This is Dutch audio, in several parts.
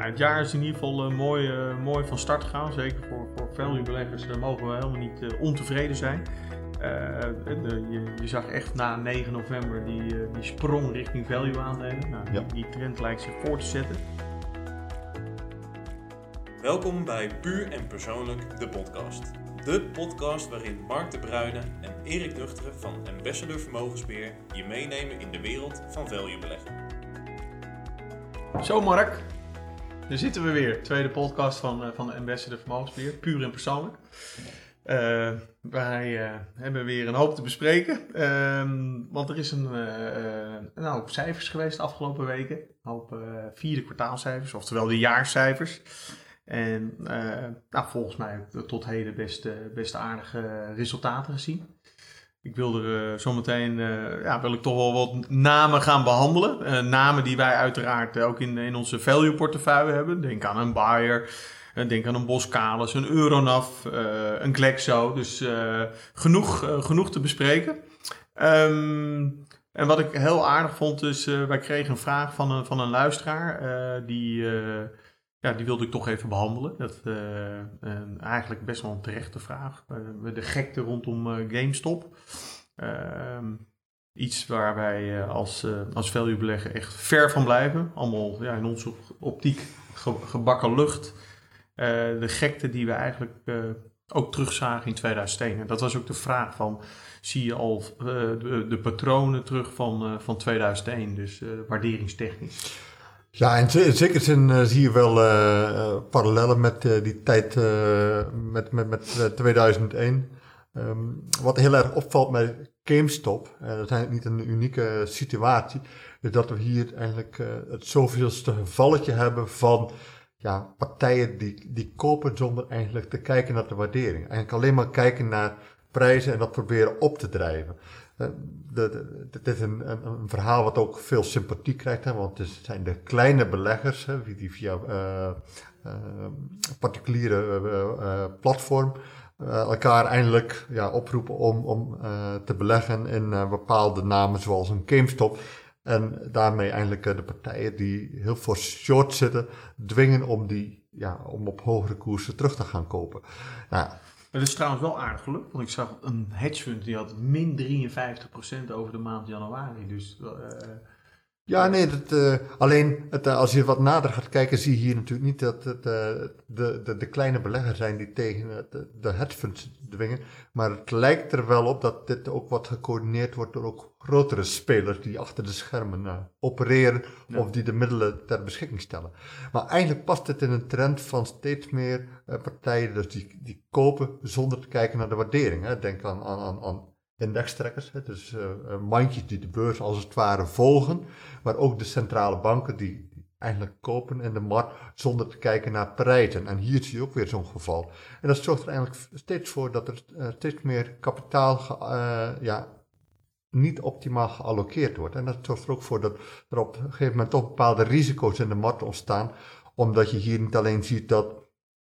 Nou, het jaar is in ieder geval uh, mooi, uh, mooi van start gegaan. Zeker voor, voor value-beleggers uh, mogen we helemaal niet ontevreden zijn. De, je, je, zag echt na 9 november die, die sprong richting value-aandelen. Nou, ja. die, die trend lijkt zich voor te zetten. Welkom bij Puur en Persoonlijk, de podcast. De podcast waarin Mark de Bruyne en Erik Nuchteren van Ambassador Vermogensbeheer je meenemen in de wereld van value beleggen. Zo Mark, daar zitten we weer. Tweede podcast van, uh, van de Ambassador Vermogensbeheer, puur en persoonlijk. Uh, wij uh, hebben weer een hoop te bespreken. Ehm, want er is een, een cijfers geweest de afgelopen weken. Een hoop vierde kwartaalcijfers, oftewel de jaarcijfers. En nou, volgens mij tot heden best, best aardige resultaten gezien. Ik wil er uh, zometeen, uh, ja, wil ik toch wel wat namen gaan behandelen. Uh, namen die wij uiteraard ook in, in onze value portefeuille hebben. Denk aan een Bayer, denk aan een Boskalis, een Euronav, een Glexo. Dus genoeg, genoeg te bespreken. Um, en wat ik heel aardig vond is, wij kregen een vraag van een, van een luisteraar. die ja, die wilde ik toch even behandelen. Dat uh, eigenlijk best wel een terechte vraag. Uh, de gekte rondom uh, GameStop. Ehm, iets waar wij als, als value belegger echt ver van blijven. Allemaal ja, in onze optiek gebakken lucht. de gekte die we eigenlijk ook terugzagen in 2001. En dat was ook de vraag van, zie je al de, de, patronen terug van, van 2001? Dus waarderingstechnisch. Ja, in zekere zin uh, zie je wel uh, parallellen met die tijd met, met, met 2001. Um, wat heel erg opvalt met GameStop, dat is niet een unieke situatie, is dat we hier eigenlijk het zoveelste gevalletje hebben van ja, partijen die, die kopen zonder eigenlijk te kijken naar de waardering. Eigenlijk alleen maar kijken naar prijzen en dat proberen op te drijven. Het is een, een, verhaal wat ook veel sympathie krijgt, hè, want het zijn de kleine beleggers hè, die via uh, particuliere uh, platform elkaar eindelijk ja, oproepen om, om te beleggen in bepaalde namen zoals een GameStop. En daarmee eindelijk de partijen die heel voor short zitten, dwingen om, die, ja, om op hogere koersen terug te gaan kopen. Nou, het is trouwens wel aardig gelukt, want ik zag een hedge fund die had min 53% over de maand januari. Dus uh, ja, nee, dat, uh, alleen het, uh, als je wat nader gaat kijken, zie je hier natuurlijk niet dat het uh, de, de, de, kleine beleggers zijn die tegen de, de hedge funds dwingen. Maar het lijkt er wel op dat dit ook wat gecoördineerd wordt door ook grotere spelers die achter de schermen opereren of die de middelen ter beschikking stellen. Maar eigenlijk past het in een trend van steeds meer partijen dus die, die kopen zonder te kijken naar de waardering. Hè. Denk aan, aan, aan indextrekkers, dus uh, mandjes die de beurs als het ware volgen, maar ook de centrale banken die eigenlijk kopen in de markt zonder te kijken naar prijzen. En hier zie je ook weer zo'n geval. En dat zorgt er eigenlijk steeds voor dat er uh, steeds meer kapitaal ja, niet optimaal gealloceerd wordt. En dat zorgt er ook voor dat er op een gegeven moment toch bepaalde risico's in de markt ontstaan, omdat je hier niet alleen ziet dat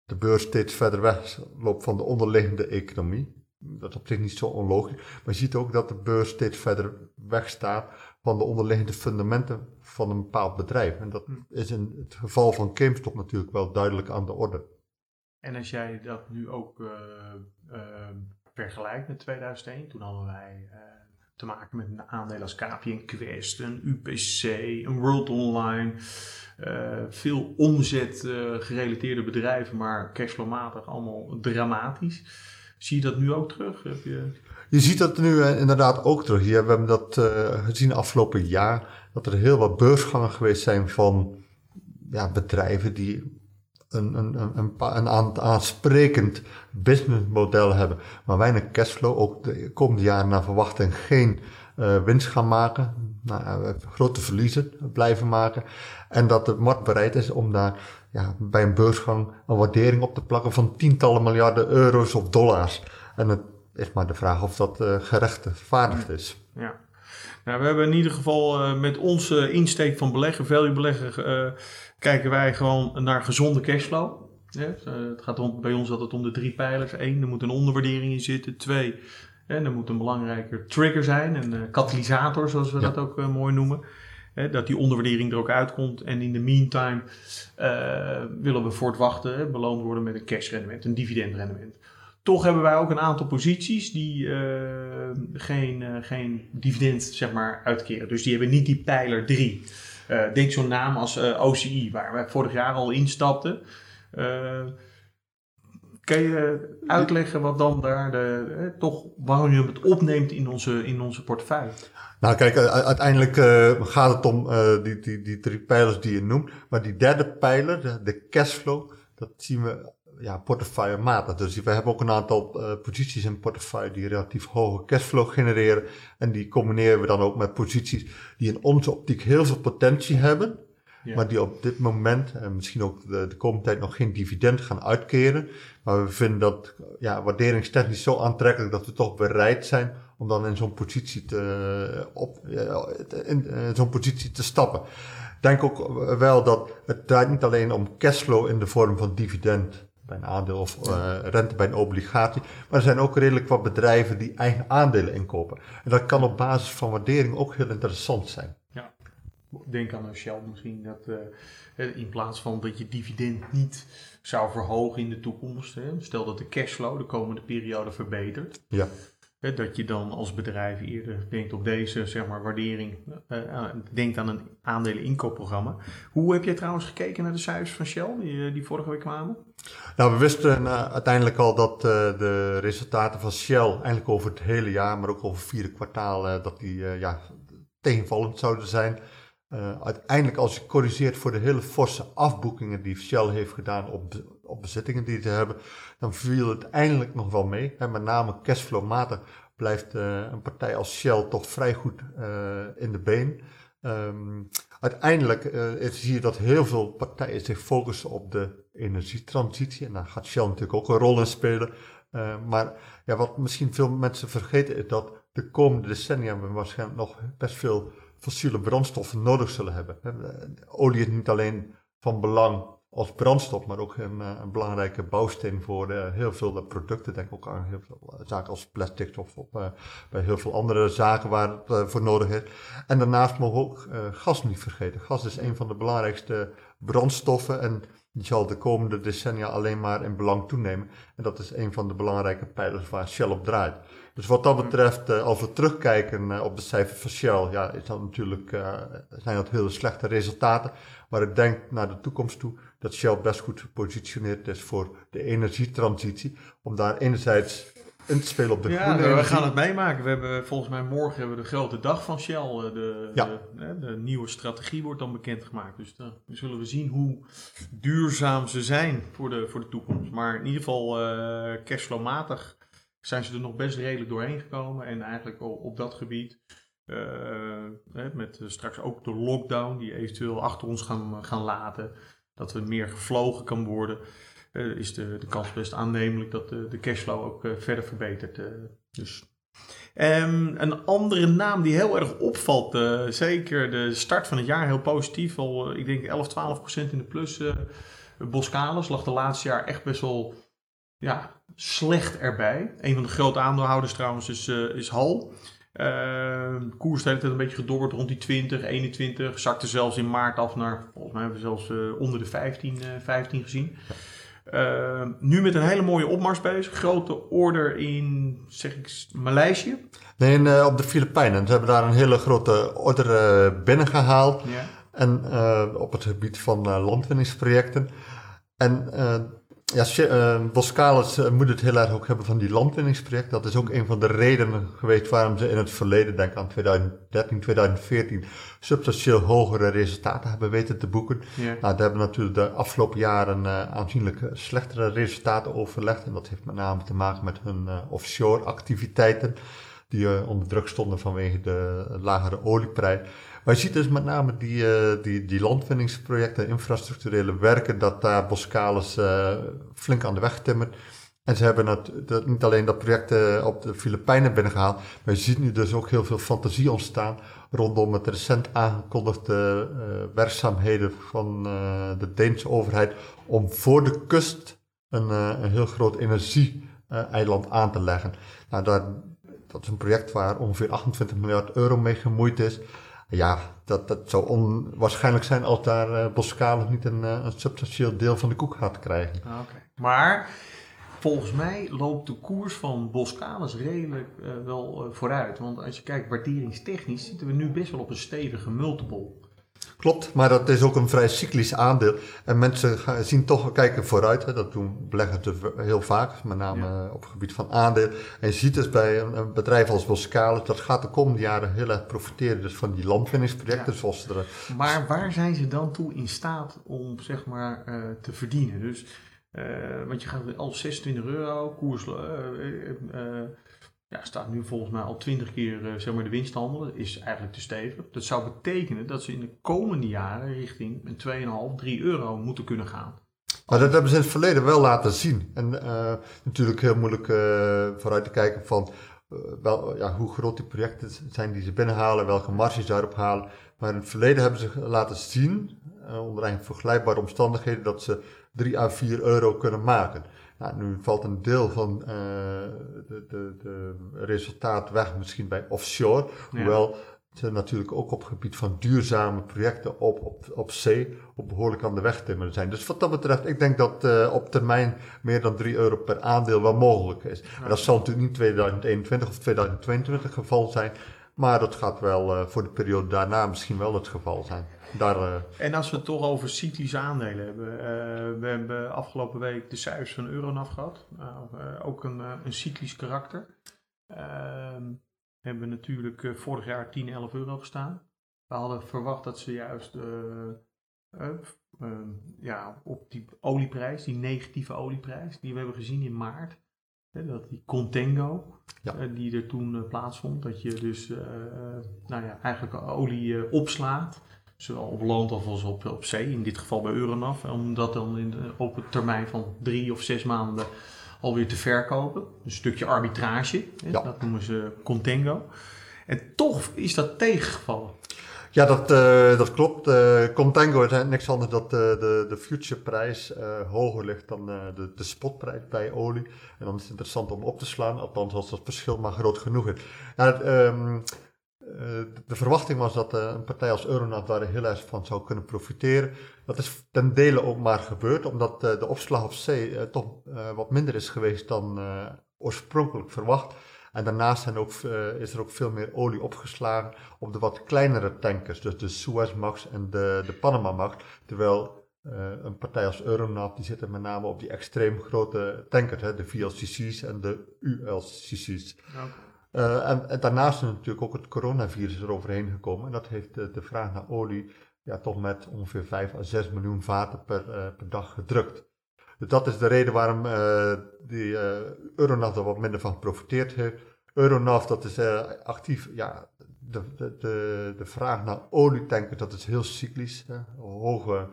de beurs steeds verder weg loopt van de onderliggende economie, dat is op zich niet zo onlogisch. Maar je ziet ook dat de beurs steeds verder wegstaat van de onderliggende fundamenten van een bepaald bedrijf. En dat hm. is in het geval van GameStop natuurlijk wel duidelijk aan de orde. En als jij dat nu ook uh, uh, vergelijkt met 2001, toen hadden wij uh, te maken met een aandeel als KPN Quest, een UPC, een World Online, veel omzet gerelateerde bedrijven, maar cashflowmatig allemaal dramatisch. Zie je dat nu ook terug? Heb je... je ziet dat nu uh, inderdaad ook terug. We hebben dat uh, gezien afgelopen jaar. Dat er heel wat beursgangen geweest zijn van ja, bedrijven die een, een, een, een, aansprekend businessmodel hebben. Maar weinig cashflow. Ook de komende jaren naar verwachting geen uh, winst gaan maken. Nou, grote verliezen blijven maken. En dat de markt bereid is om daar ja, bij een beursgang een waardering op te plakken van tientallen miljarden euro's of dollars. En het is maar de vraag of dat uh, gerechtvaardigd is. Ja. Nou, we hebben in ieder geval uh, met onze insteek van beleggen, value beleggen, uh, kijken wij gewoon naar gezonde cashflow. Ja, het gaat om, bij ons altijd om de drie pijlers. Eén, er moet een onderwaardering in zitten. Twee, en er moet een belangrijker trigger zijn, een katalysator zoals we dat ook mooi noemen. Hè, dat die onderwaardering er ook uitkomt. En in de meantime eh, willen we voortwachten beloond worden met een cashrendement, een dividendrendement. Toch hebben wij ook een aantal posities die eh, geen, eh, geen dividend zeg maar, uitkeren. Dus die hebben niet die pijler 3. Eh, denk zo'n naam als eh, OCI, waar wij vorig jaar al instapten. Kan je uitleggen wat dan daar de, eh, toch waarom je het opneemt in onze, in onze portefeuille? Nou, kijk, uiteindelijk eh, gaat het om eh, die, die, die drie pijlers die je noemt. Maar die derde pijler, de, cashflow, dat zien we ja, portefeuillematig. Dus we hebben ook een aantal eh, posities in portefeuille die relatief hoge cashflow genereren. En die combineren we dan ook met posities die in onze optiek heel veel potentie hebben. Ja. Maar die op dit moment, en misschien ook de, de komende tijd, nog geen dividend gaan uitkeren. Maar we vinden dat ja, waarderingstechnisch zo aantrekkelijk dat we toch bereid zijn om dan in zo'n positie te, op, ja, in, in zo'n positie te stappen. Ik denk ook wel dat het draait niet alleen om cashflow in de vorm van dividend bij een aandeel of eh, rente bij een obligatie. Maar er zijn ook redelijk wat bedrijven die eigen aandelen inkopen. En dat kan op basis van waardering ook heel interessant zijn. Denk aan een Shell misschien, dat eh, in plaats van dat je dividend niet zou verhogen in de toekomst, hè, stel dat de cashflow de komende periode verbetert, Ja. hè, dat je dan als bedrijf eerder denkt op deze zeg maar, waardering, eh, denkt aan een aandelen inkoopprogramma. Hoe heb jij trouwens gekeken naar de cijfers van Shell die, eh, die vorige week kwamen? Nou, we wisten eh, uiteindelijk al dat eh, de resultaten van Shell eigenlijk over het hele jaar, maar ook over het vierde kwartaal, eh, dat die eh, ja, tegenvallend zouden zijn. Eh, uiteindelijk, als je corrigeert voor de hele forse afboekingen die Shell heeft gedaan op, op bezittingen die ze hebben, dan viel het eindelijk nog wel mee. Met name cashflowmatig blijft eh, een partij als Shell toch vrij goed eh, in de been. Ehm, uiteindelijk zie je dat heel veel partijen zich focussen op de energietransitie. En daar gaat Shell natuurlijk ook een rol in spelen. Maar ja, wat misschien veel mensen vergeten is dat de komende decennia we waarschijnlijk nog best veel fossiele brandstoffen nodig zullen hebben. Olie is niet alleen van belang als brandstof, maar ook een, eh, een belangrijke bouwsteen voor eh, heel veel eh, producten. Denk ook aan heel veel zaken als plastic of op, bij heel veel andere zaken waar het voor nodig is. En daarnaast mogen we ook gas niet vergeten. Gas is een van de belangrijkste brandstoffen en die zal de komende decennia alleen maar in belang toenemen. En dat is een van de belangrijke pijlers waar Shell op draait. Dus wat dat betreft, eh, als we terugkijken eh, op de cijfers van Shell, ja, is dat natuurlijk, eh, zijn dat hele slechte resultaten. Maar ik denk naar de toekomst toe dat Shell best goed gepositioneerd is voor de energietransitie. Om daar enerzijds in te spelen op de Ja, groene we, gaan het meemaken. We hebben volgens mij morgen hebben we de grote dag van Shell. De, Ja. de, nieuwe strategie wordt dan bekendgemaakt. Dus dan zullen we zien hoe duurzaam ze zijn voor de, voor de toekomst. Maar in ieder geval eh cashflowmatig zijn ze er nog best redelijk doorheen gekomen. En eigenlijk op, dat gebied, eh, met eh, straks ook de lockdown die eventueel achter ons gaan, gaan laten. Dat er meer gevlogen kan worden. eh, is de, de kans best aannemelijk dat de, de cashflow ook eh, verder verbetert. eh. dus. Ehm, een andere naam die heel erg opvalt, eh, zeker de start van het jaar heel positief, al eh, ik denk 11, 12 procent in de plus. eh Boskalis lag de laatste jaar echt best wel ja, slecht erbij. Een van de grote aandeelhouders trouwens is, eh, is Hal. Eh, de koers heeft het een beetje gedobberd rond die 20, 21. Zakte zelfs in maart af naar, volgens mij hebben we zelfs eh, onder de 15, eh, 15 gezien. Eh, nu met een hele mooie opmars bezig. Grote order in, zeg ik, Maleisië. Nee, in, eh, op de Filipijnen. Ze hebben daar een hele grote order eh, binnengehaald. Ja. En op het gebied van landwinningsprojecten. En ja, Sh- eh, Boskalis eh, moet het heel erg ook hebben van die landwinningsprojecten. Dat is ook een van de redenen geweest waarom ze in het verleden, denk aan 2013, 2014, substantieel hogere resultaten hebben weten te boeken. Ja. Nou, daar hebben natuurlijk de afgelopen jaren eh, aanzienlijk eh, slechtere resultaten overlegd. En dat heeft met name te maken met hun offshore activiteiten, die onder druk stonden vanwege de lagere olieprijs. Maar je ziet dus met name die, eh, die, die landwinningsprojecten, infrastructurele werken, dat daar Boskalis eh, flink aan de weg timmert. En ze hebben het, dat, niet alleen dat project eh, op de Filipijnen binnengehaald, maar je ziet nu dus ook heel veel fantasie ontstaan rondom het recent aangekondigde werkzaamheden van de Deense overheid om voor de kust een, heel groot energie-eiland aan te leggen. Nou, dat is een project waar ongeveer 28 miljard euro mee gemoeid is. Ja, dat, dat zou onwaarschijnlijk zijn als daar uh, niet een, een, substantieel deel van de koek gaat krijgen. Ah, oké. Maar volgens mij loopt de koers van Boskalis redelijk wel vooruit. Want als je kijkt waarderingstechnisch zitten we nu best wel op een stevige multiple. Klopt, maar dat is ook een vrij cyclisch aandeel. En mensen gaan, zien toch kijken vooruit. Hè. Dat doen beleggers heel vaak, met name eh, op het gebied van aandeel. En je ziet dus bij een, bedrijf als Boskalis, dat gaat de komende jaren heel erg profiteren dus van die landwinningsprojecten. Zoals er, maar waar zijn ze dan toe in staat om zeg maar uh, te verdienen? Dus, uh, want je gaat al 26 euro, koers ja, staat nu volgens mij al twintig keer uh, zeg maar de winst handelen. Is eigenlijk te stevig. Dat zou betekenen dat ze in de komende jaren richting een 2,5, 3 euro moeten kunnen gaan. Maar dat hebben ze in het verleden wel laten zien. En uh, natuurlijk heel moeilijk uh, vooruit te kijken van wel, ja, hoe groot die projecten zijn die ze binnenhalen, welke marges daarop halen. Maar in het verleden hebben ze laten zien, onder eigenlijk vergelijkbare omstandigheden, dat ze 3 à 4 euro kunnen maken. Nou, nu valt een deel van de, de, de resultaat weg, misschien bij offshore. Hoewel ze natuurlijk ook op het gebied van duurzame projecten op, op, op zee op behoorlijk aan de weg timmeren zijn. Dus wat dat betreft, ik denk dat uh, op termijn meer dan 3 euro per aandeel wel mogelijk is. En dat zal natuurlijk niet 2021 of 2022 het geval zijn. Maar dat gaat wel uh, voor de periode daarna misschien wel het geval zijn. Daar, uh... En als we het toch over cyclische aandelen hebben. Uh, we hebben afgelopen week de cijfers van Euronaf gehad. ook een, een cyclisch karakter. Ehm, hebben natuurlijk vorig jaar 10, 11 euro gestaan. We hadden verwacht dat ze juist ehm, ja, op die olieprijs, die negatieve olieprijs, die we hebben gezien in maart. dat die contango, ja. Eh, die er toen uh, plaatsvond. Dat je dus uh, nou ja, eigenlijk olie opslaat. Zowel op land als op, op zee, in dit geval bij Euronaf. Om dat dan in op een termijn van drie of zes maanden alweer te verkopen. Een stukje arbitrage, ja. dat noemen ze contango. En toch is dat tegengevallen. Ja, dat, uh, dat klopt. Uh, Contango is niks anders dan de, de, de futureprijs hoger ligt dan de, de spotprijs bij olie. En dan is het interessant om op te slaan, althans als dat verschil maar groot genoeg is. Um, de verwachting was dat een partij als Euronav daar heel erg van zou kunnen profiteren. Dat is ten dele ook maar gebeurd, omdat de opslag op zee toch wat minder is geweest dan oorspronkelijk verwacht. En daarnaast zijn ook, uh, is er ook veel meer olie opgeslagen op de wat kleinere tankers, dus de Suezmax en de, de Panama-max. Terwijl uh, een partij als Euronav, die zitten met name op die extreem grote tankers, hè, de VLCC's en de ULCC's. Okay. Uh, en, en, daarnaast is natuurlijk ook het coronavirus eroverheen gekomen. En dat heeft de, de vraag naar olie ja, toch met ongeveer 5 à 6 miljoen vaten per, per dag gedrukt. Dus dat is de reden waarom uh, die uh, Euronav er wat minder van geprofiteerd heeft. Euronav, dat is uh, actief, ja, de, de, de, vraag naar olietankers, dat is heel cyclisch. Hè? Hoge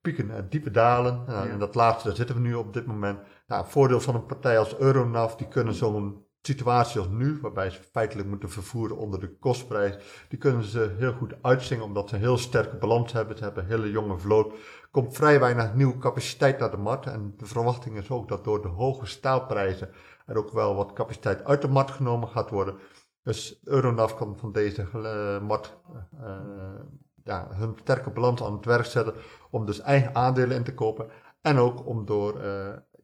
pieken en diepe dalen. Ja. En dat laatste, daar zitten we nu op dit moment. Nou, voordeel van een partij als Euronav, die kunnen zo'n situatie als nu, waarbij ze feitelijk moeten vervoeren onder de kostprijs, die kunnen ze heel goed uitzingen, omdat ze een heel sterke balans hebben. Ze hebben een hele jonge vloot. komt vrij weinig nieuwe capaciteit naar de markt. En de verwachting is ook dat door de hoge staalprijzen er ook wel wat capaciteit uit de markt genomen gaat worden. Dus Euronav kan van deze uh, markt uh, ja, hun sterke balans aan het werk zetten om dus eigen aandelen in te kopen. En ook om door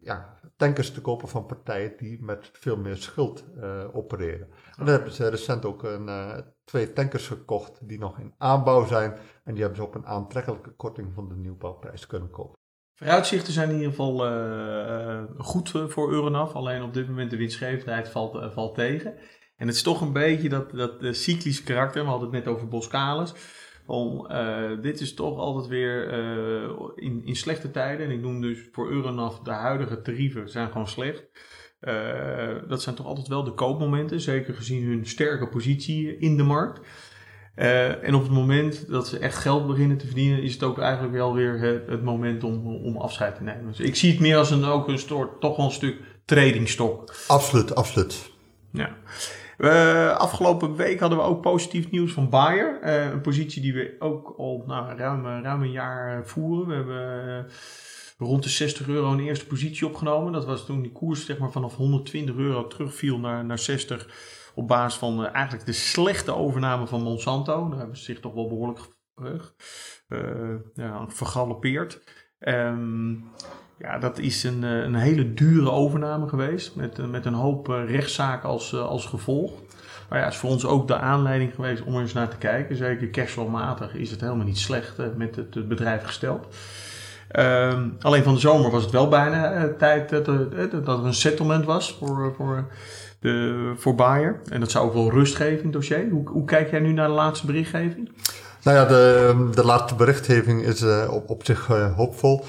ja, tankers te kopen van partijen die met veel meer schuld uh, opereren. En dan hebben ze recent ook een, uh, twee tankers gekocht die nog in aanbouw zijn. En die hebben ze op een aantrekkelijke korting van de nieuwbouwprijs kunnen kopen. Vooruitzichten zijn in ieder geval uh, goed voor Euronav. Alleen op dit moment de winstgevendheid valt, valt tegen. En het is toch een beetje dat, dat cyclische karakter. We hadden het net over Boskalis. Om, uh, dit is toch altijd weer uh, in, in slechte tijden. En ik noem dus voor Euronav de huidige tarieven zijn gewoon slecht. Uh, dat zijn toch altijd wel de koopmomenten. Zeker gezien hun sterke positie in de markt. en op het moment dat ze echt geld beginnen te verdienen, is het ook eigenlijk wel weer het, het moment om, om afscheid te nemen. Dus ik zie het meer als een, ook een soort, toch wel een stuk tradingstok. Absoluut, absoluut. Ja. Uh, afgelopen week hadden we ook positief nieuws van Bayer. Uh, een positie die we ook al nou, ruim, ruim een jaar voeren. We hebben rond de 60 euro een eerste positie opgenomen. Dat was toen die koers zeg maar, vanaf 120 euro terugviel naar, naar 60 op basis van eh, eigenlijk de slechte overname van Monsanto. Daar hebben ze zich toch wel behoorlijk uh, ja, vergalopeerd. Ehm, ja, dat is een, een hele dure overname geweest. Met, met een hoop rechtszaken als, als gevolg. Maar ja, het is voor ons ook de aanleiding geweest om er eens naar te kijken. Zeker cashflowmatig is het helemaal niet slecht met het, bedrijf gesteld. Um, alleen van de zomer was het wel bijna tijd dat er, dat er, een settlement was voor, voor, de, voor Bayer. En dat zou ook wel rust geven in het dossier. Hoe, hoe kijk jij nu naar de laatste berichtgeving? Nou ja, de, de laatste berichtgeving is uh, op, op zich uh, hoopvol.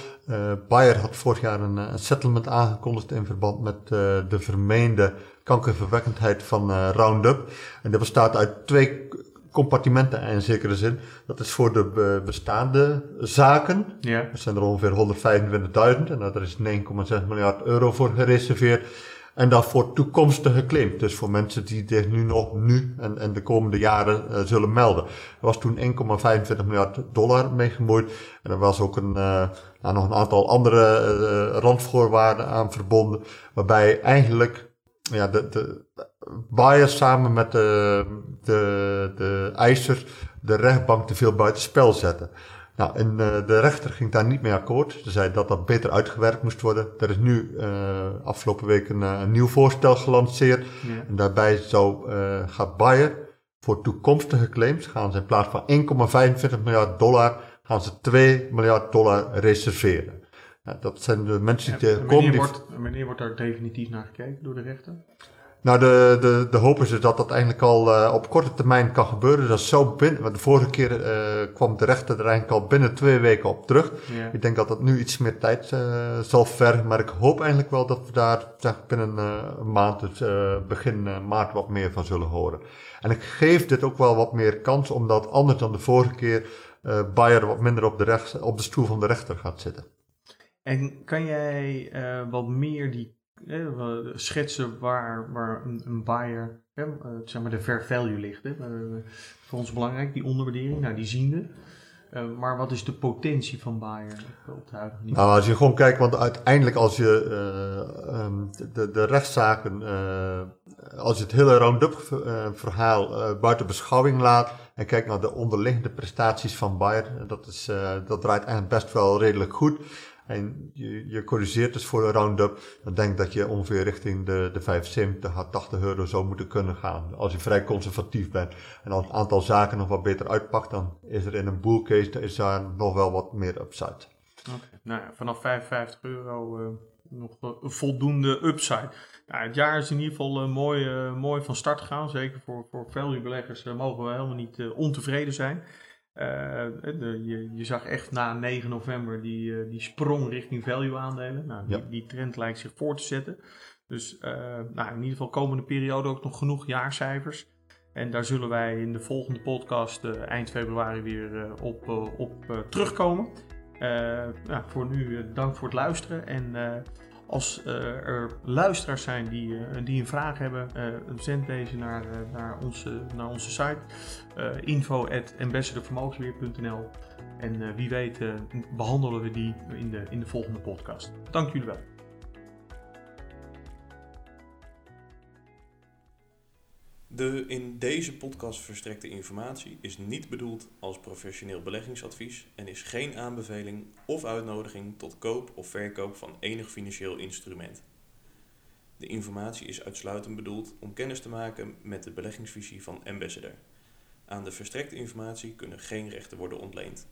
Bayer had vorig jaar een, een, settlement aangekondigd in verband met de vermeende kankerverwekkendheid van Roundup. En dat bestaat uit twee compartimenten in zekere zin. Dat is voor de bestaande zaken. Ja. Er zijn er ongeveer 125.000 en daar is 9,6 miljard euro voor gereserveerd. En dat voor toekomstige claims. Dus voor mensen die dit nu nog nu en, de komende jaren uh, zullen melden. Er was toen 1,25 miljard dollar mee gemoeid. En er was ook een, uh, nou, nog een aantal andere uh, randvoorwaarden aan verbonden. Waarbij eigenlijk ja, de, de Bayer samen met de, de, de eiser de rechtbank te veel buitenspel zetten. Nou, en uh, de rechter ging daar niet mee akkoord. Ze zei dat dat beter uitgewerkt moest worden. Er is nu uh, afgelopen week een, een, nieuw voorstel gelanceerd. Ja. En daarbij zou, gaat Bayer voor toekomstige claims, gaan ze in plaats van 1,45 miljard dollar, gaan ze 2 miljard dollar reserveren. Nou, dat zijn de mensen die... Ja, wanneer, wordt, wanneer wordt daar definitief naar gekeken door de rechter? Nou, de, de, de hoop is dus dat dat eigenlijk al uh, op korte termijn kan gebeuren. Dat is zo binnen, want de vorige keer uh, kwam de rechter er eigenlijk al binnen twee weken op terug. Ik denk dat dat nu iets meer tijd uh, zal vergen, maar ik hoop eigenlijk wel dat we daar zeg, binnen een maand, dus begin maart, wat meer van zullen horen. En ik geef dit ook wel wat meer kans, omdat anders dan de vorige keer Bayer wat minder op de, rechts, op de stoel van de rechter gaat zitten. En kan jij wat meer die schetsen waar, waar een, een buyer, eh, zeg maar de fair value ligt. Hè. voor ons belangrijk, die onderwaardering, nou die zien we. Uh, maar wat is de potentie van buyer op het huidige niveau? Nou, als je gewoon kijkt, want uiteindelijk als je um, de, de rechtszaken, als je het hele Roundup verhaal buiten beschouwing laat en kijkt naar de onderliggende prestaties van Bayer, dat, is, dat draait eigenlijk best wel redelijk goed en je, je corrigeert dus voor een round-up, dan denk dat je ongeveer richting de, de 75 à 80 euro zou moeten kunnen gaan. Als je vrij conservatief bent. En als het aantal zaken nog wat beter uitpakt, dan is er in een bull case is daar nog wel wat meer upside. Oké, nou vanaf 55 euro uh, nog een voldoende upside. Het jaar is in ieder geval uh, mooi, mooi van start gegaan. Zeker voor, voor value beleggers mogen we helemaal niet ontevreden zijn. De, je, je, zag echt na 9 november die, uh, die sprong richting value aandelen. Nou, die, die, trend lijkt zich voor te zetten. Dus uh, nou, in ieder geval komende periode ook nog genoeg jaarcijfers. En daar zullen wij in de volgende podcast eind februari weer op, op terugkomen. Nou, voor nu dank voor het luisteren. En als uh, er luisteraars zijn die, uh, die een vraag hebben, uh, zend deze naar, naar, onze, naar onze site info ambassadorvermogensbeheer.nl en wie weet behandelen we die in de, in de volgende podcast. Dank jullie wel. De in deze podcast verstrekte informatie is niet bedoeld als professioneel beleggingsadvies en is geen aanbeveling of uitnodiging tot koop of verkoop van enig financieel instrument. De informatie is uitsluitend bedoeld om kennis te maken met de beleggingsvisie van Ambassador. Aan de verstrekte informatie kunnen geen rechten worden ontleend.